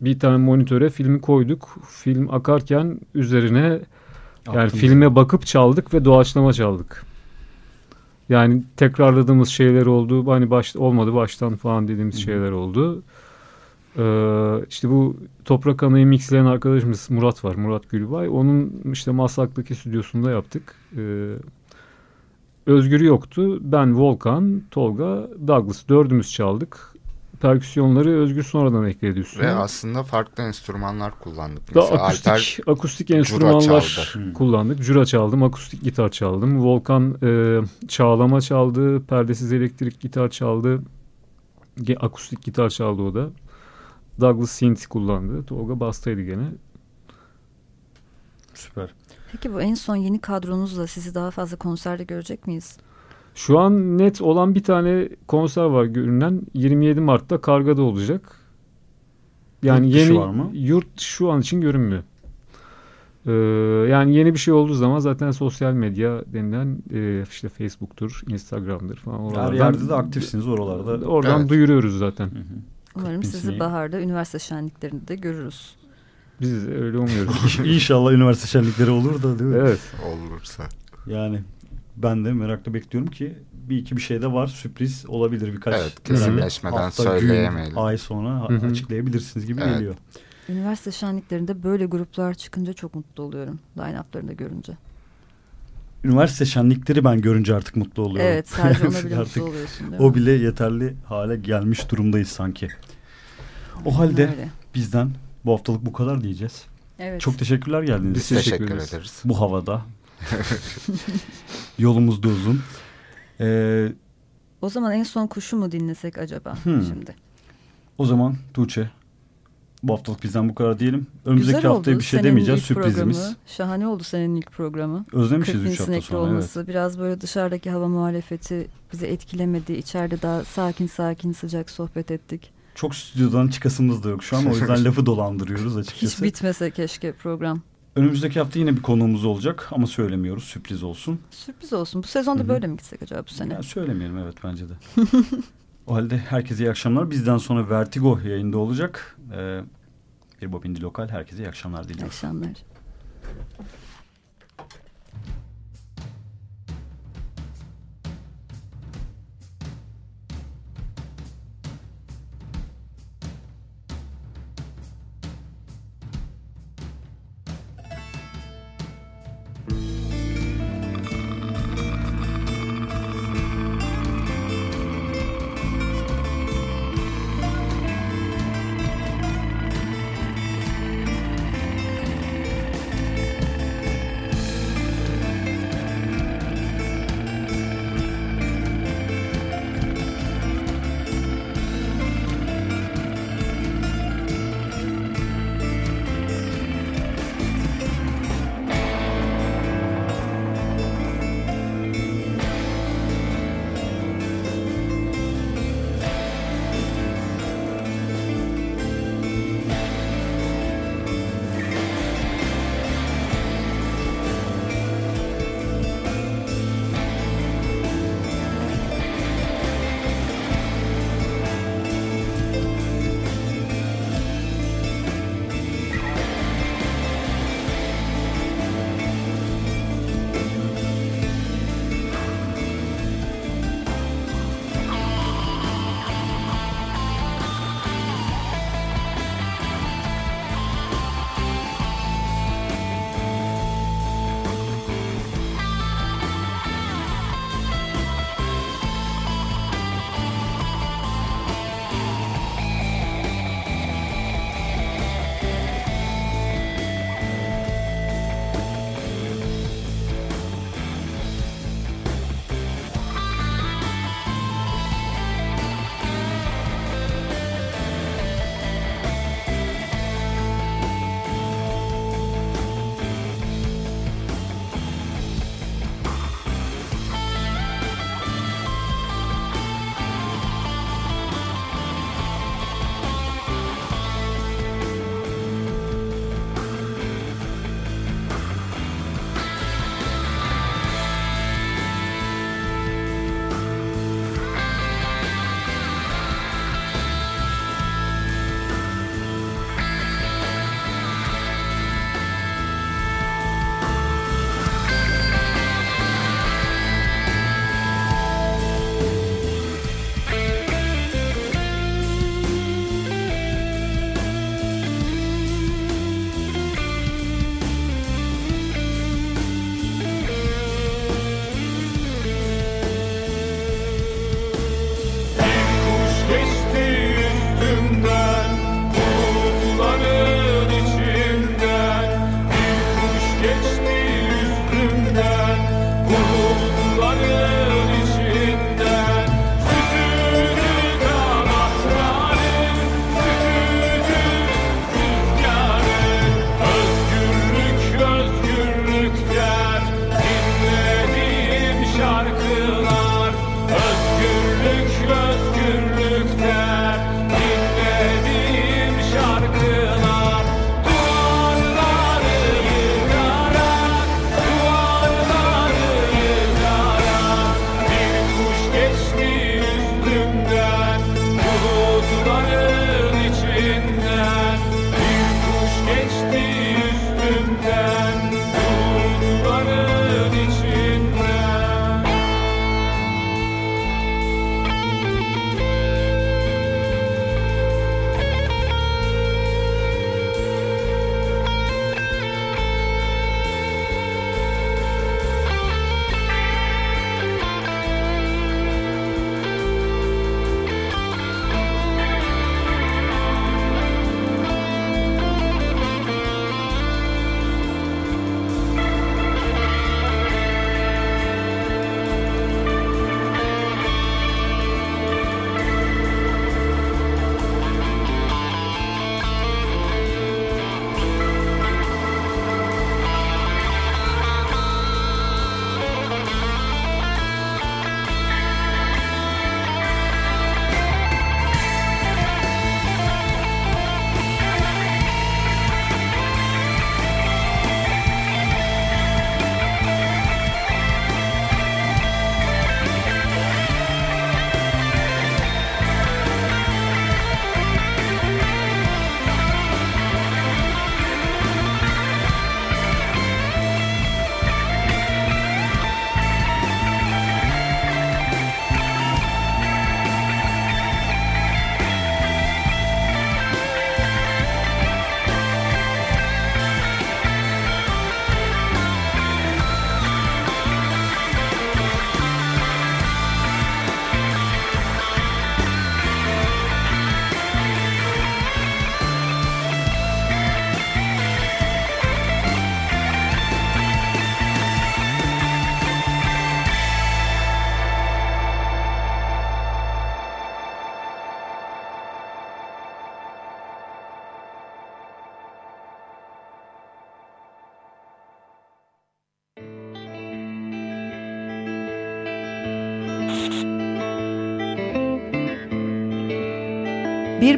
bir tane monitöre filmi koyduk. Film akarken üzerine yani Aklımda. filme bakıp çaldık ve doğaçlama çaldık. Yani tekrarladığımız şeyler oldu. Hani baş, olmadı baştan falan dediğimiz Hı -hı. şeyler oldu. Ee, işte bu Toprak Ana'yı mixleyen arkadaşımız Murat var. Murat Gülbay. Onun işte Maslak'taki stüdyosunda yaptık. Ee, Özgür yoktu. Ben, Volkan, Tolga, Douglas dördümüz çaldık. Perküsyonları Özgür sonradan ekledi üstüne. Ve aslında farklı enstrümanlar kullandık. Da akustik, Alper, akustik enstrümanlar kullandık. Cura çaldım, akustik gitar çaldım. Volkan e, çağlama çaldı, perdesiz elektrik gitar çaldı. Akustik gitar çaldı o da. Douglas synth kullandı. Tolga bastaydı gene. Süper. Peki bu en son yeni kadronuzla sizi daha fazla konserde görecek miyiz? Şu an net olan bir tane konser var görünen 27 Mart'ta Karga'da olacak. Yani yurt yeni var mı? yurt şu an için görünmüyor. Ee, yani yeni bir şey olduğu zaman zaten sosyal medya denilen e, işte Facebook'tur, Instagram'dır falan. Oralardan, Her yerde de aktifsiniz oralarda. Oradan evet. duyuruyoruz zaten. Hı hı. Umarım sizi baharda üniversite şenliklerinde de görürüz. Biz öyle umuyoruz. İnşallah üniversite şenlikleri olur da değil mi? Evet. Olursa. Yani ben de merakla bekliyorum ki bir iki bir şey de var sürpriz olabilir birkaç. Evet kesinleşmeden hafta, söyleyemeyelim. Gün, ay sonra Hı -hı. açıklayabilirsiniz gibi evet. geliyor. Üniversite şenliklerinde böyle gruplar çıkınca çok mutlu oluyorum line-up'larını da görünce. Üniversite şenlikleri ben görünce artık mutlu oluyorum. Evet sadece ona bile mutlu oluyorsun değil mi? O bile yeterli hale gelmiş durumdayız sanki. O halde Öyle. bizden bu haftalık bu kadar diyeceğiz. Evet. Çok teşekkürler geldiniz. Biz teşekkür ederiz. Bu havada. Yolumuz da uzun. Ee, o zaman en son kuşu mu dinlesek acaba hmm. şimdi? O zaman Tuğçe bu haftalık bizden bu kadar diyelim. Önümüzdeki Güzel haftaya bir şey demeyeceğiz. Sürprizimiz. Programı. Şahane oldu senin ilk programı. Özlemişiz 3 hafta sonra. olması. Evet. Biraz böyle dışarıdaki hava muhalefeti bizi etkilemedi. İçeride daha sakin sakin sıcak sohbet ettik. Çok stüdyodan çıkasımız da yok şu an. O yüzden lafı dolandırıyoruz açıkçası. Hiç bitmese keşke program. Önümüzdeki hafta yine bir konuğumuz olacak ama söylemiyoruz. Sürpriz olsun. Sürpriz olsun. Bu sezonda Hı -hı. böyle mi gitsek acaba bu sene? Ya söylemeyelim evet bence de. o halde herkese iyi akşamlar. Bizden sonra Vertigo yayında olacak. Ee, bir Bobindi Lokal. Herkese iyi akşamlar diliyoruz. İyi akşamlar.